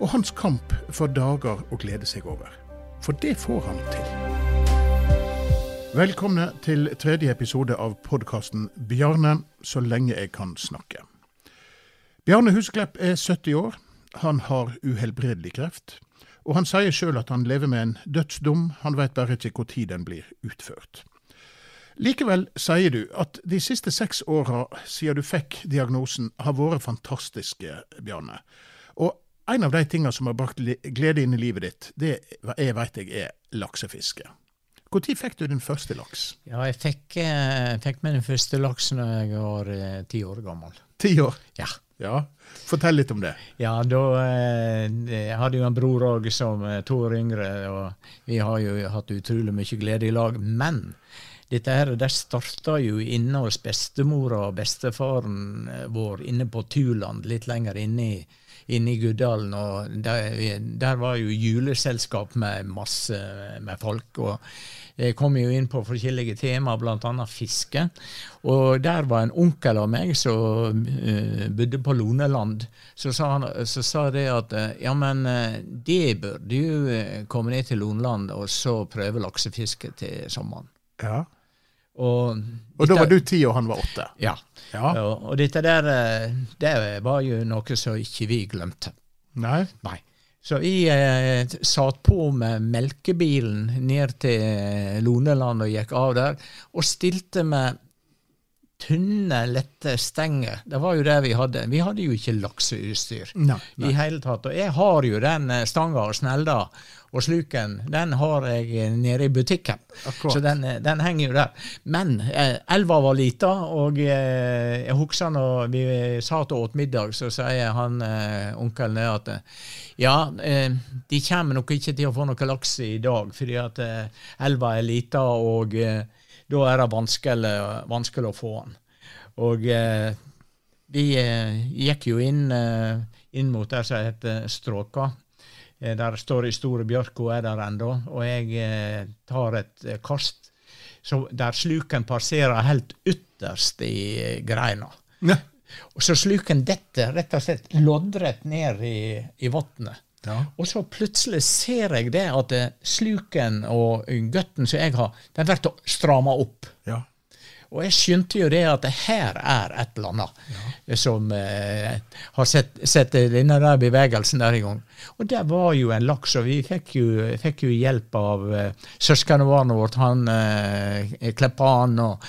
og hans kamp for dager å glede seg over. For det får han til. Velkomne til tredje episode av podkasten 'Bjarne så lenge jeg kan snakke'. Bjarne Husklepp er 70 år. Han har uhelbredelig kreft. Og han sier sjøl at han lever med en dødsdom, han vet bare ikke når den blir utført. Likevel sier du at de siste seks åra siden du fikk diagnosen, har vært fantastiske, Bjarne. En av de tingene som har brakt glede inn i livet ditt, det jeg vet jeg er laksefiske. Når fikk du din første laks? Ja, Jeg fikk, eh, fikk meg den første laksen da jeg var eh, ti år gammel. Ti år? Ja. ja. Fortell litt om det. Ja, da eh, Jeg hadde jo en bror òg som to år yngre, og vi har jo hatt utrolig mye glede i lag. Men dette her, det starta jo inne hos bestemora og bestefaren vår inne på Tuland, litt lenger inne i inne i Guddalen. og der, der, var jo juleselskap med masse med folk. og jeg kom jo inn på forskjellige temaer, bl.a. fiske. Og der var en onkel av meg som uh, bodde på Loneland. Så sa, han, så sa det at uh, ja, men det bør du komme ned til Loneland og så prøve laksefiske til sommeren. Ja. Og, og da var du ti og han var åtte? Ja. ja. Og, og, dette der, det var jo noe som ikke vi glemte. Nei? Nei. Så jeg eh, satt på med melkebilen ned til Loneland og gikk av der, og stilte med tynne, lette stenger. Det var jo det vi hadde. Vi hadde jo ikke lakseutstyr i hele tatt. Og jeg har jo den eh, stanga og snelda og sluken, den har jeg nede i butikken. Akkurat. Så den, eh, den, henger jo der. Men eh, elva var lita, og eh, jeg husker når vi satt og åt middag, så sier han eh, onkelen at ja, eh, de kommer nok ikke til å få noe laks i dag, fordi at eh, elva er lita, og da er det vanskelig, vanskelig å få den. Og eh, vi eh, gikk jo inn, eh, inn mot der som heter Stråka. Eh, der står i Store Bjørko er der ennå. Og jeg eh, tar et eh, kast så der sluken passerer helt ytterst i greina. Ja. Og så sluken detter rett og slett loddrett ned i, i vannet. Ja. Og så plutselig ser jeg det at sluken og gutten som jeg har, den blir stramma opp. Ja. Og jeg skjønte jo det at det her er et eller annet ja. som eh, har sett, sett denne der bevegelsen der i gang. Og det var jo en laks, og vi fikk jo, fikk jo hjelp av eh, søskenbarnet vårt. Han eh, Kleppan. og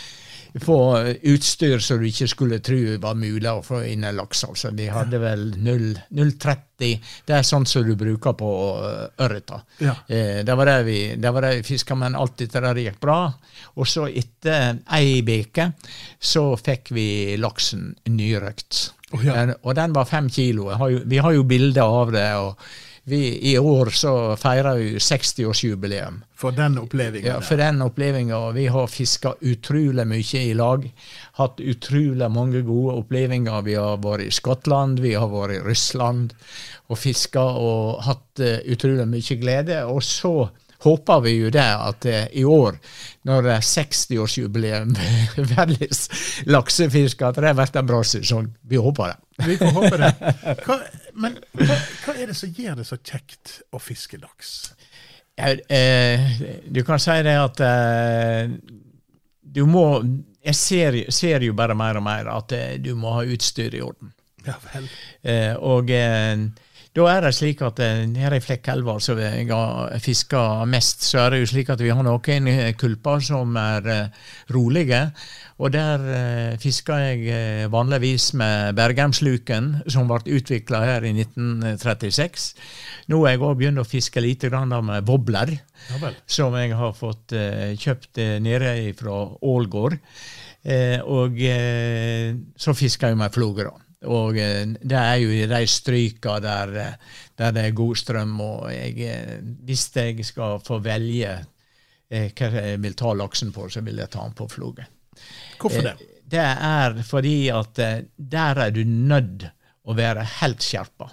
få utstyr som du ikke skulle tro var mulig å få inn en laks. Altså. De hadde vel 0,30. Det er sånn som du bruker på eh, ørreta. Ja. Eh, det var det vi, det var det vi fiska, men alt dette der gikk bra. Og så etter ei uke så fikk vi laksen nyrøkt. Oh, ja. Og den var fem kilo. Har jo, vi har jo bilder av det. og vi, I år så feirer vi 60-årsjubileum. For den opplevelsen? Ja, for den opplevelsen. Vi har fiska utrolig mye i lag. Hatt utrolig mange gode opplevelser. Vi har vært i Skottland, vi har vært i Russland og fiska og hatt uh, utrolig mye glede. Og så håper vi jo det at uh, i år, når det er 60-årsjubileum verdens laksefiske, at det blir en bra sesong. Vi håper det. Vi får håpe det. Hva, men hva, hva, er det som gjør det så kjekt å fiske laks? Ja, eh, du kan si det at eh, du må Jeg ser, ser, jo bare mer og mer at eh, du må ha utstyr i orden. Ja vel. Eh, og eh, da er det slik at nede i Flekkelva, som jeg har fiska mest, så er det jo slik at vi har noen kulper som er rolige. Og der eh, fiska jeg eh, vanligvis med bergemsluken, som ble utvikla her i 1936. Nå har jeg òg begynt å fiske litt med wobbler, ja som jeg har fått eh, kjøpt eh, nede fra Ålgård. Eh, og eh, så fisker jeg med flogere. Og eh, det er jo i de stryka der, eh, der det er god strøm. Og jeg, eh, hvis jeg skal få velge hva jeg vil ta laksen på, så vil jeg ta den på floge. Hvorfor det? Det er fordi at der er du nødt å være helt skjerpa.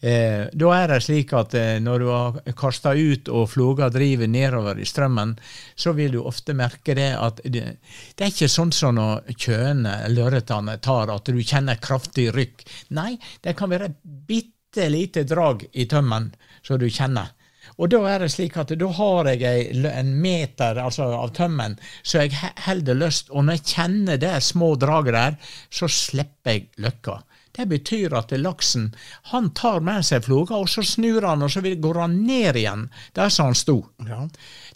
Eh, da er det slik at eh, når du har kasta ut og floga driver nedover i strømmen, så vil du ofte merke det at det, det er ikke sånn som når kjøene, lørretene, tar at du kjenner kraftig rykk. Nei, det kan være bitte lite drag i tømmen som du kjenner. Og da er det slik at da har jeg en meter altså av tømmen, så jeg holder løst. Og når jeg kjenner det små draget der, så slipper jeg løkka. Det betyr at laksen han tar med seg floga, og så snur han, og så går han ned igjen der som han sto. Ja,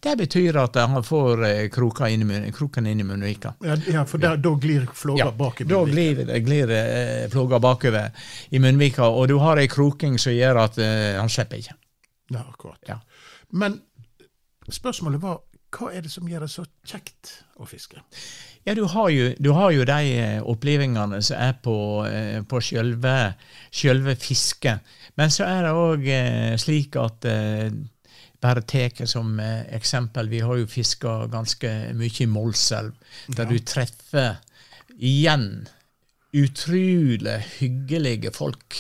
Det betyr at han får kroken inn i kroken inn i munnvika. ja, ja for der, da glir floga Ja, bak i da glir, glir eh, floga bakover i munnvika, og du har ei kroking som gjør at eh, han slipper ikke. Ja, akkurat. Ja. Men spørsmålet var hva er det som gjør det så kjekt å fiske? Ja, du har jo, du har jo de eh, opplevelsene som er på, eh, på selve, sjølve fisket. Men så er det òg eh, slik at bare tar som eksempel, vi har jo fiska ganske mye i Målselv, der du treffer igjen utrolig hyggelige folk.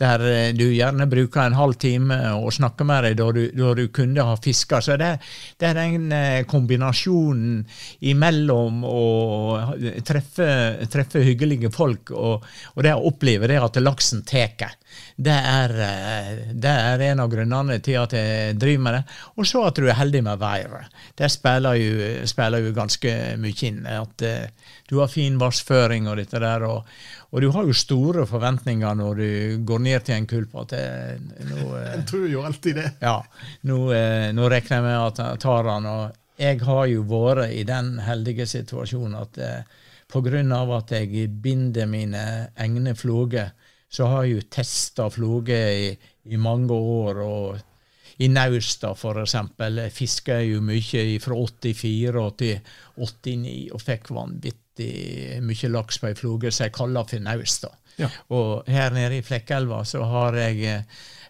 Der eh, du gjerne bruker en halv time og snakker med deg da du, da du kunne ha fiska. Så det, det er den eh, kombinasjonen imellom å treffe, treffe hyggelige folk og, og det å oppleve det at laksen tar. Det er, eh, det er en av grunnene til at jeg driver med det. Og så at du er heldig med været. Det spiller jo, spiller jo ganske mye inn. At du har fin vassføring og dette der. Og, og du har jo store forventninger når du går ned til en kulp at det, nå, eh, En tror jo alltid det. ja, nå, eh, nå regner jeg med at jeg tar han. Og jeg har jo vært i den heldige situasjonen at pga. på at jeg binder mine egne floger, så har jeg jo testa floger i, i mange år. og i Nausta, for eksempel, fiska jeg jo mye fra 84 til 89 og fikk vanvittig mye laks på ei floge som jeg kaller for Nausta. Ja. Og her nede i Flekkelva så har jeg ei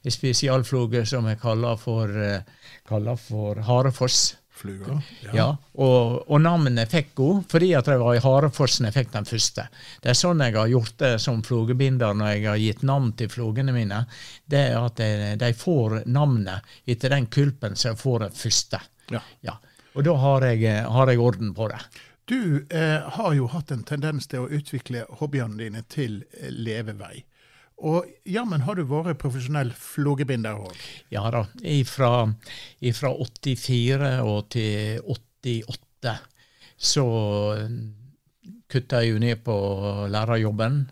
en spesialfloge som jeg kaller for, eh, kaller for Harefoss. Fluga. Ja. og, og navnet fikk hun fordi at det var i Harefossen jeg fikk den første. Det er sånn jeg har gjort det som flogebinder når jeg har gitt navn til flogene mine. Det er at de, de får navnet etter den kulpen som får den første. Ja. Ja. Og da har jeg, har jeg orden på det. Du eh, har jo hatt en tendens til å utvikle hobbyene dine til eh, levevei. Og jammen har du vært profesjonell flogebinder òg. Ja da. Ifra 84 og til 88 så kutta jeg jo ned på lærerjobben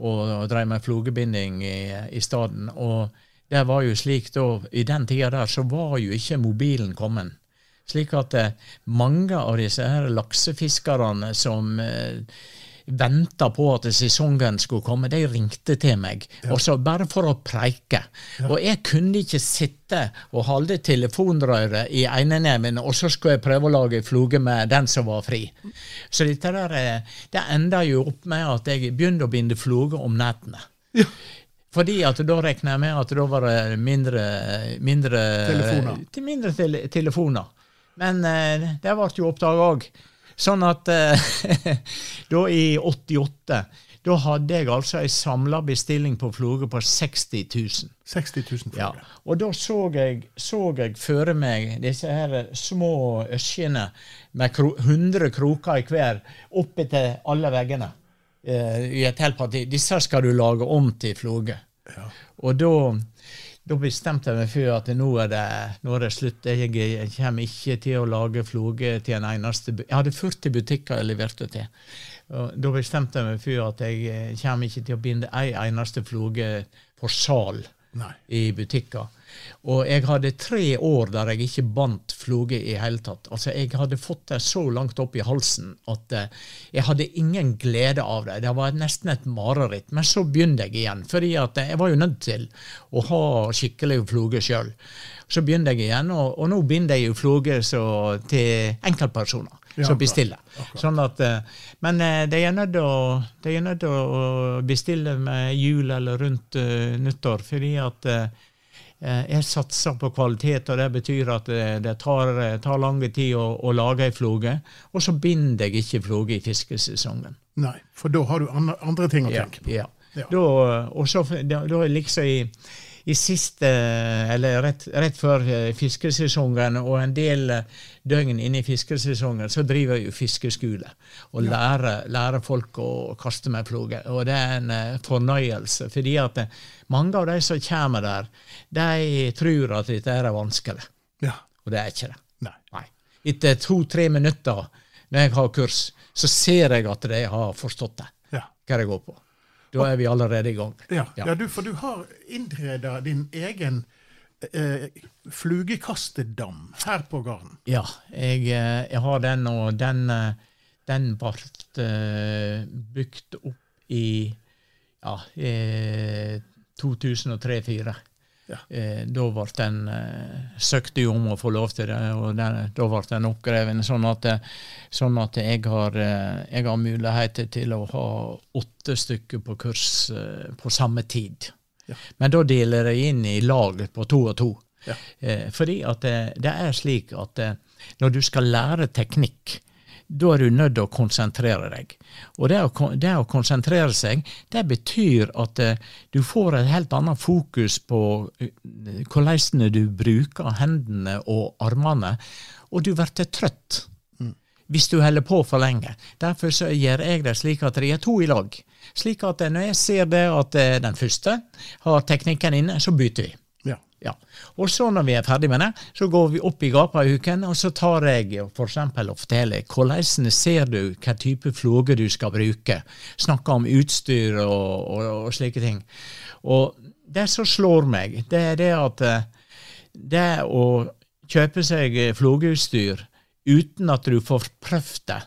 og drev med flogebinding i, i staden. Og det var jo slik da, i den tida der så var jo ikke mobilen kommet. Slik at eh, mange av disse her laksefiskerne som eh, venta på at sesongen skulle komme, de ringte til meg. Ja. Også bare for å preike. Og jeg kunne ikke sitte og holde telefonrøret i eneneven, og så skulle jeg prøve å lage fluge med den som var fri. Så dette der, eh, det enda jo opp med at jeg begynte å binde fluge om nettene. Ja. Fordi at da regner jeg med at da var det mindre, mindre Telefoner. Mindre tele telefoner. Men eh, det ble jo oppdaga òg. Sånn at eh, da i 88 da hadde jeg altså ei samla bestilling på Florø på 60 000. 60 000 Ja, og da så jeg, så jeg føre meg disse her små øskjene med kro 100 kroker i hver oppi til alle veggene eh, i et helt parti. Disse skal du lage om til Florø. Ja. Og da, da bestemte jeg meg for at nå er det, nå er det slutt. Jeg, jeg kommer ikke til å lage floge til en eneste Jeg hadde 40 butikker jeg leverte til. Og da bestemte jeg meg for at jeg eh, kommer ikke til å binde ei eneste floge for sal Nei. i butikker. Og jeg hadde tre år der jeg ikke bandt floge i hele tatt. Altså, Jeg hadde fått det så langt opp i halsen at eh, jeg hadde ingen glede av det. Det var nesten et mareritt. Men så begynte jeg igjen, fordi jeg var jo nødt til å ha skikkelig floge sjøl. Så begynte jeg igjen, og, og nå binder jeg jo floge til enkeltpersoner. Som bestiller. Sånn at, eh, men eh, de er nødt til å, bestille med jul eller rundt eh, nyttår, fordi at jeg satser på kvalitet, og det betyr at det, tar, tar lang tid å, å lage ei floge. Og så binder jeg ikke floge i fiskesesongen. Nei, for da har du andre, andre ting å tenke på. ja. Ja. Da, og så, da, da liksom i, i siste, eller rett, rett før fiskesesongen og en del døgn inne i fiskesesongen, så driver jeg jo fiskeskole og lærer, lærer folk å kaste med ploger. Og det er en eh, fornøyelse, fordi at eh, mange av de som kommer der, de tror at dette er vanskelig, Ja. og det er ikke det. Nei. Nei. Etter to-tre minutter når jeg har kurs, så ser jeg at de har forstått det, Ja. hva det går på. Da er vi allerede i gang. Ja, Ja. ja. du, for du har innreda din egen eh, flugekastedam her på gården. Ja, jeg, eh, jeg har den, og den, eh, den ble eh, bygd opp i ja, eh, 2003-2004. Ja. Eh, da ble den eh, søkte jo om å få lov til det, og den, da ble den oppgreven. Sånn at, sånn at jeg, har, jeg har muligheter til å ha åtte stykker på kurs på samme tid. Ja. Men da deler jeg inn i lag på to og to. Ja. Eh, fordi at det, det er slik at eh, når du skal lære teknikk, da er du nødt til å konsentrere deg. Og det å, det å konsentrere seg, det betyr at eh, du får et helt annet fokus på eh, hvordan du bruker hendene og armene, og du blir trøtt hvis du holder på for lenge. Derfor så gjør jeg det slik at de er to i lag. Slik at eh, når jeg ser det at eh, den første har teknikken inne, så bytter vi. Ja. Ja. Og så når vi er ferdig med det, så går vi opp i gapahuken, og så tar jeg for eksempel og forteller hvordan ser du hva type floge du skal bruke. Snakker om utstyr og, og, og slike ting. Og det som slår meg, det er det at eh, det å kjøpe seg flogeutstyr uten at du får prøvd det,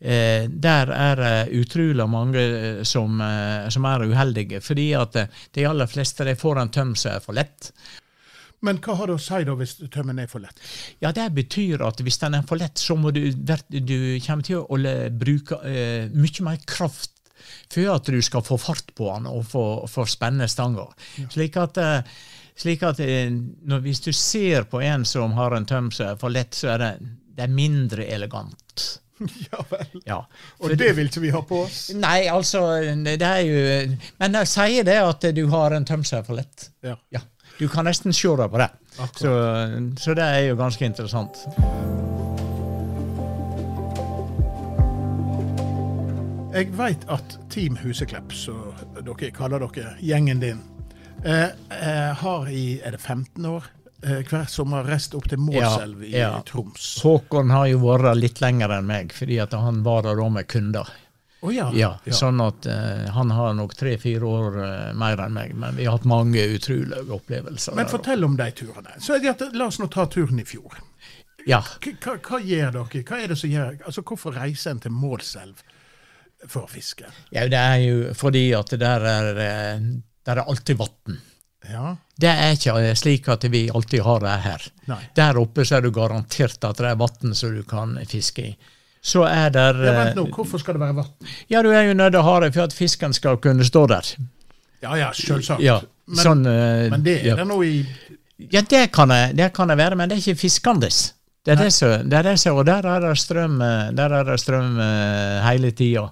Eh, der er det utrolig mange eh, som, eh, som er uheldige. Fordi at eh, de aller fleste de får en tøm som er for lett. Men hva har det å si da hvis tømmen er for lett? Ja, Det betyr at hvis den er for lett, så må du, du kommer til å bruke eh, mye mer kraft for at du skal få fart på den og få, få spenne stanga. Slik at, eh, slik at eh, når, hvis du ser på en som har en tøm som er for lett, så er det, det er mindre elegant. ja vel. Ja. Og det vil ikke vi ha på oss? Nei, altså det er jo Men jeg sier det at du har en tøm er for lett. Ja. Ja. Du kan nesten se det på det. Så, så det er jo ganske interessant. Jeg veit at Team Huseklepp, som dere kaller dere, gjengen din, eh, eh, har i er det 15 år hver sommer reist opp til Målselv i Ja, ja. Troms. Håkon har jo vært litt lenger enn meg, fordi han var der da med kunder. Å ja. Ja, Sånn at uh, han har nok tre-fire år uh, mer enn meg, men vi har hatt mange utrolige opplevelser. Men fortell om de turene. Så er det at, La oss nå ta turen i fjor. Ja, hva, hva gjør dere? Hva er det som gjør Altså, Hvorfor reiser en til Målselv for å fiske? ja, det er jo fordi at der er, eh, der er alltid vann. Ja? Det er ikke eh, slik at vi alltid har det her. Nei. Der oppe så er du garantert at det er vann som du kan fiske i. Så er der Ja, Vent eh, nå, hvorfor skal det være vann? Ja, du er jo nødt til å ha det for at fisken skal kunne stå der. Ja ja, selvsagt. Ja, men, sånn, eh, men det er ja. det nå i Ja, det kan, det, det kan jeg være, men det er ikke fiskandes. Det er det som, det er det så, og der er det strøm, eh, der er det strøm eh, hele tida.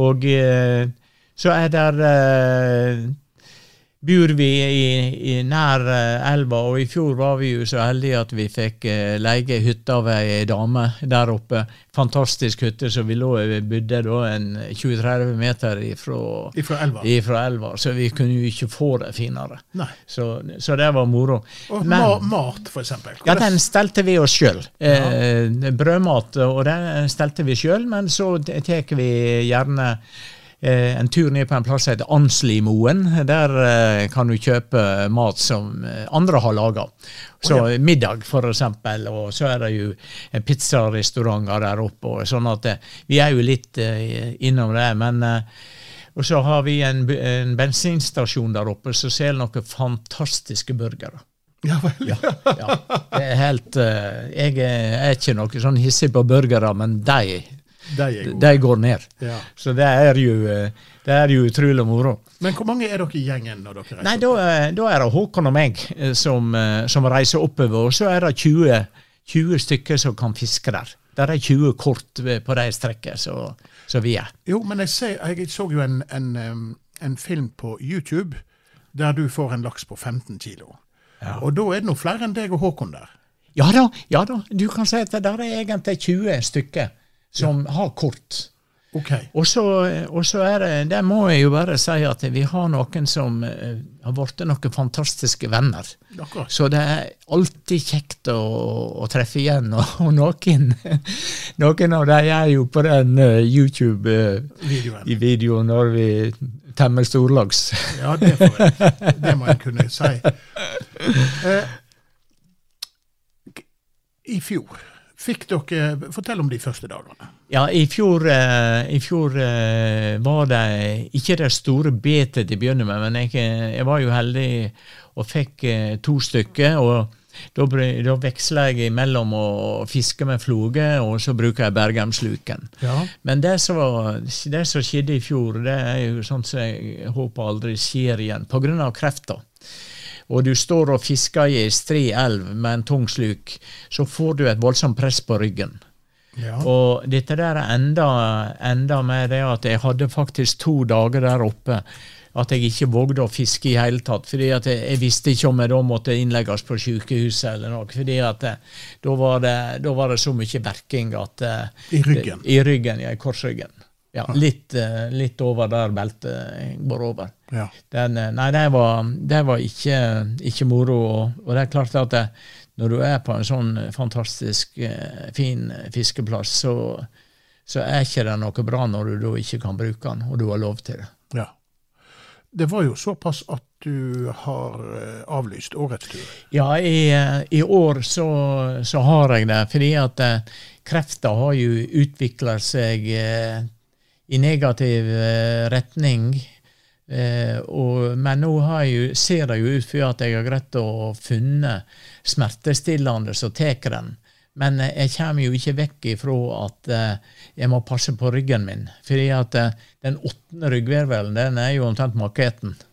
Og eh, så er det eh, bor vi i, i nær eh, elva, og i fjor var vi jo så heldige at vi fikk eh, leie hytte av ei dame der oppe. Fantastisk hytte, så vi lå, vi bodde da en 20-30 meter ifra, ifra elva. ifra elva, så vi kunne jo ikke få det finere. Så, så det var moro. Og Men- ma mat, for eksempel. Ja, den stelte vi oss sjøl. Eh, brødmat, og den stelte vi sjøl, men så tar vi gjerne eh, en tur ned på en plass som heter Anslimoen. Der eh, kan du kjøpe mat som eh, andre har laga. Så Å, middag, for eksempel. Og så er det jo en pizzarestauranter der oppe. Og sånn at eh, vi er jo litt eh, innom det. Men eh, og så har vi en, en bensinstasjon der oppe som selger noen fantastiske burgere. Ja vel. Ja, ja. Det er helt eh, Jeg er ikke noe sånn hissig på burgere, men de, De de går ned. Ja. Så det er jo, eh, det er jo utrolig moro. Men hvor mange er dere i gjengen når dere reiser? Nei, da, eh, da er det Håkon og meg eh, som, som reiser oppover, og så er det 20, 20 stykker som kan fiske der. Der er 20 kort på det strekket så, så vi er. Jo, men jeg, ser, jeg så jo en, en, en film på YouTube der du får en laks på 15 kilo. Ja. Og da er det noe flere enn deg og Håkon der. Ja da, ja da. Du kan si at det der er egentlig 20 stykker som har kort. Okay. Og så, og så er det Det må jeg jo bare si at vi har noen som eh, har blitt noen fantastiske venner. Akkurat. Så det er alltid kjekt å, å treffe igjen. Og, og noen, noen av dem er jo på den eh, YouTube eh, når vi temmer storlaks. Ja, det, får jeg, det må jeg kunne si. Eh, I fjor fikk dere Fortell om de første dagene. Ja, i fjor, eh, i fjor eh, var det ikke det store betet til å begynne med, men jeg, eh, jeg var jo heldig og fikk to stykker. og da, da veksler jeg mellom å fiske med floge, og så bruker jeg bergamsluken. Ja. Men det som, var, det som skjedde i fjor, det er jo sånn som jeg håper aldri skjer igjen, pga. krefter. Og du står og fisker i ei stri elv med en tung sluk, så får du et voldsomt press på ryggen. ja. Og dette der er enda, enda med det at jeg hadde faktisk to dager der oppe at jeg ikke vågde å fiske i hele tatt. fordi at jeg, jeg visste ikke om jeg da måtte innlegges på sykehuset eller noe. fordi at eh, da var det, da var det så mye verking at eh, I ryggen. I ryggen, ja. I korsryggen. Ja, litt, eh, litt over der beltet går over. ja. Den, eh, nei, det var, det var ikke, ikke moro. Og, og det er klart at det, når du er på en sånn fantastisk eh, fin fiskeplass, så, så er ikke det noe bra når du da ikke kan bruke den, og du har lov til det. ja. Det var jo såpass at du har eh, avlyst årets tur. Ja, i, eh, i år så, så har jeg det, fordi at eh, krefter har jo utvikla seg eh, i negativ eh, retning. Eh, og, men nå jeg ser det jo ut for at jeg har greid å funne smertestillende som tar den. Men eh, jeg kommer jo ikke vekk ifra at eh, jeg må passe på ryggen min. fordi at eh, den åttende ryggvirvelen den er jo omtrent Akkurat.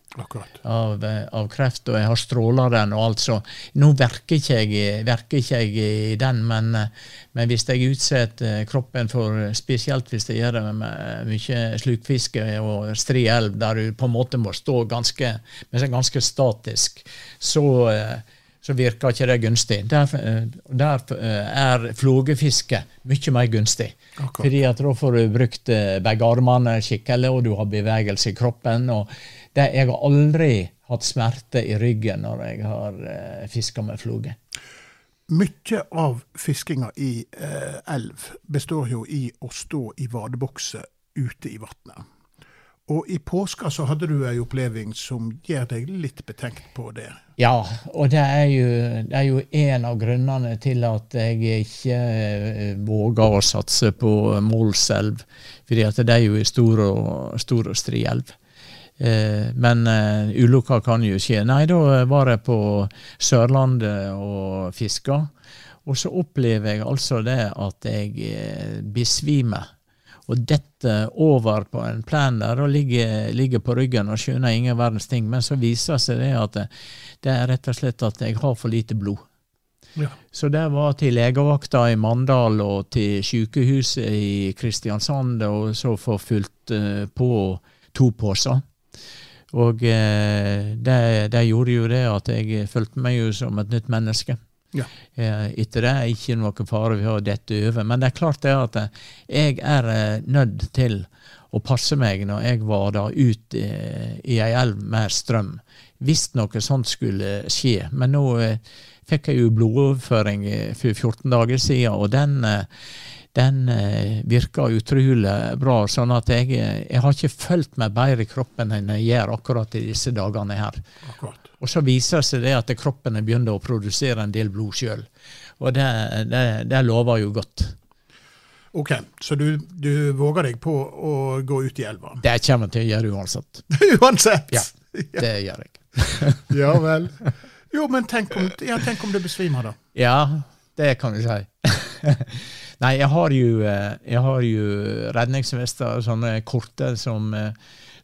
Av, eh, av kreft, og jeg har stråla den og alt, så nå verker ikke jeg, verker ikke jeg i den, men, eh, men hvis jeg utsetter kroppen for Spesielt hvis jeg gjør det med mye slukfiske og stri elv, der du på en måte må stå ganske, men er ganske statisk, så, eh, så virker ikke det gunstig. Der, eh, der eh, er flågefiske mye mer gunstig. Akkurat. Fordi at da får du brukt eh, begge armene skikkelig, og du har bevegelse i kroppen. og det, Jeg har aldri hatt smerte i ryggen når jeg har eh, fiska med floge. Mye av fiskinga i eh, elv består jo i å stå i vadebokser ute i vannet. Og i påska så hadde du ei oppleving som gjør deg litt betenkt på det. Ja, og det er jo, det er jo en av grunnene til at jeg ikke eh, våger å satse på Målselv. Fordi at det er jo ei stor og, stor og stri elv. Eh, men uh, ulykka kan jo skje. Nei, da var jeg på Sørlandet og fiska. Og så opplever jeg altså det at jeg eh, besvimer. Og detter over på en plen der og ligger, ligger på ryggen og skjønner ingen verdens ting. Men så viser seg det at det, er rett og slett at jeg har for lite blod. Ja. Så det var til legevakta i Mandal og til sykehuset i Kristiansand, og så få fylt eh, på to poser. Og eh, det, det gjorde jo det at jeg følte meg jo som et nytt menneske. Ja. Eh, etter det er ikke noen fare ved å dette over. Men det er klart det at eh, jeg er nødt til å passe meg når jeg vader ut eh, i ei elv med strøm. Hvis noe sånt skulle skje. Men nå fikk jeg jo blodoverføring for 14 dager siden, og den, den virker utrolig bra. Sånn at jeg, eh, jeg har ikke følt meg bedre i kroppen enn jeg gjør akkurat i disse dagene her. Akkurat. Og så viser det seg det at kroppen begynner å produsere en del blod sjøl. Og det, det, det lover jo godt. Ok, så du, du våger deg på å gå ut i elva? Det kommer jeg til å gjøre uansett. Uansett! Ja. Det gjør jeg. Ja vel. Jo, men tenk om, ja, tenk om du besvimer, da. Ja, det kan du si. Nei, jeg har jo, eh, jeg har jo redningsvester, sånne korte som, eh,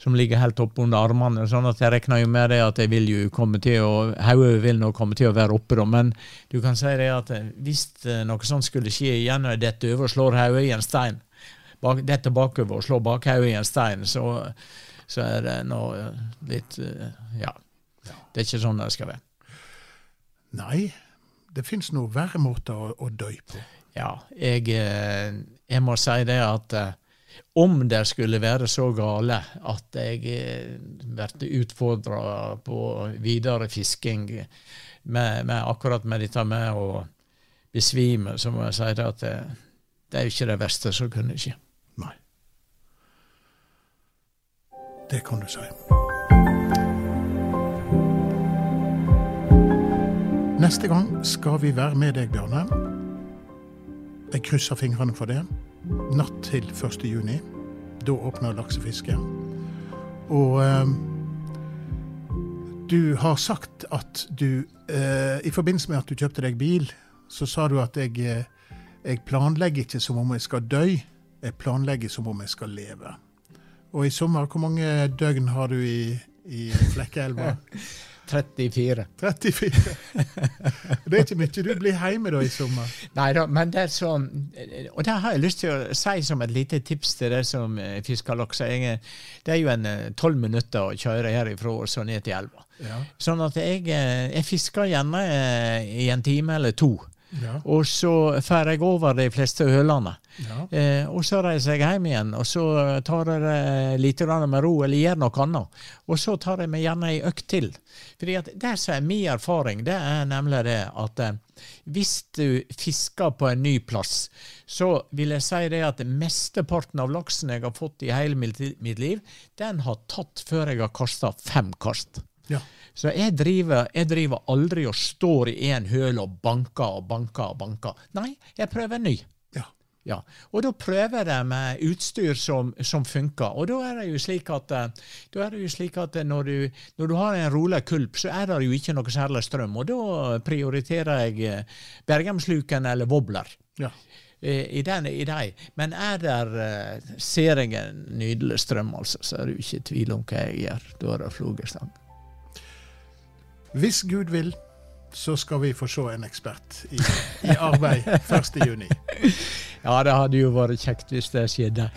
som ligger helt oppe under armene. sånn at jeg regner jo med det at jeg vil jo komme til å Hodet vil nå komme til å være oppe, da. Men du kan si det at eh, hvis noe sånt skulle skje igjen, og jeg detter over og slår hodet i en stein, bak, detter bakover og slår bakhodet i en stein, så, så er det nå litt Ja. Det er ikke sånn det skal være. Nei, det fins noe verre måter å, å dø på. Ja, jeg, eh, jeg, må si det at eh, om det skulle være så gale at jeg eh, blir utfordra på videre fisking med, med, akkurat med dette med å besvime, så må jeg si det at det, det er jo ikke det verste som kunne skje. Nei. Det kan du si. Neste gang skal vi være med deg, Bjørne. Jeg krysser fingrene for det. Natt til 1. juni. Da åpner laksefisket. Og eh, du har sagt at du eh, I forbindelse med at du kjøpte deg bil, så sa du at jeg, eh, jeg planlegger ikke som om jeg skal dø, jeg planlegger som om jeg skal leve. Og i sommer, hvor mange døgn har du i, i Flekkelva? 34. 34. Det er ikke mye. Du blir hjemme da i sommer. Nei da, men det er sånn Og det har jeg lyst til å si som et lite tips til det som eh, fisker laks. Det er jo en eh, tolv minutter å kjøre herifra og så ned til elva. Ja. Sånn at jeg, eh, jeg fisker gjerne i en time eller to. Ja. Og så får jeg over de fleste hølene. Ja. Eh, og så reiser jeg hjem igjen, og så tar jeg det litt med ro, eller gjør noe annet. Og så tar jeg meg gjerne ei økt til. Fordi at Det som er min erfaring, det er nemlig det at eh, hvis du fisker på en ny plass, så vil jeg si det at mesteparten av laksen jeg har fått i hele mitt, mitt liv, den har tatt før jeg har kasta fem kast. Ja. Så jeg driver, jeg driver aldri og står i en høl og banker og banker og banker. Nei, jeg prøver ny. Ja. ja. Og da prøver jeg med utstyr som, som, funker. Og da er det jo slik at, det jo slik at når, du, når du har en rolig kulp, så er det jo ikke noe særlig strøm. Og da prioriterer jeg eh, Bergamsluken eller wobbler. Ja. Eh, I, den, i de. Men er der, eh, ser jeg en nydelig strøm, altså, så er det jo ikke tvil om hva jeg gjør. Da er det flugestang. Hvis Gud vil, så skal vi få se en ekspert i, i arbeid 1.6. Ja, det hadde jo vært kjekt hvis det skjedde.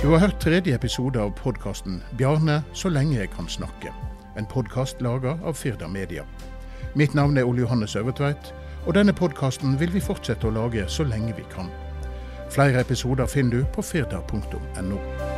du har hørt tredje episode av podkasten 'Bjarne så lenge jeg kan snakke'. En podkast laga av Firda Media. Mitt navn er Ole Johannes Øvertveit, og denne podkasten vil vi fortsette å lage så lenge vi kan. Flere episoder finner du på firda.no.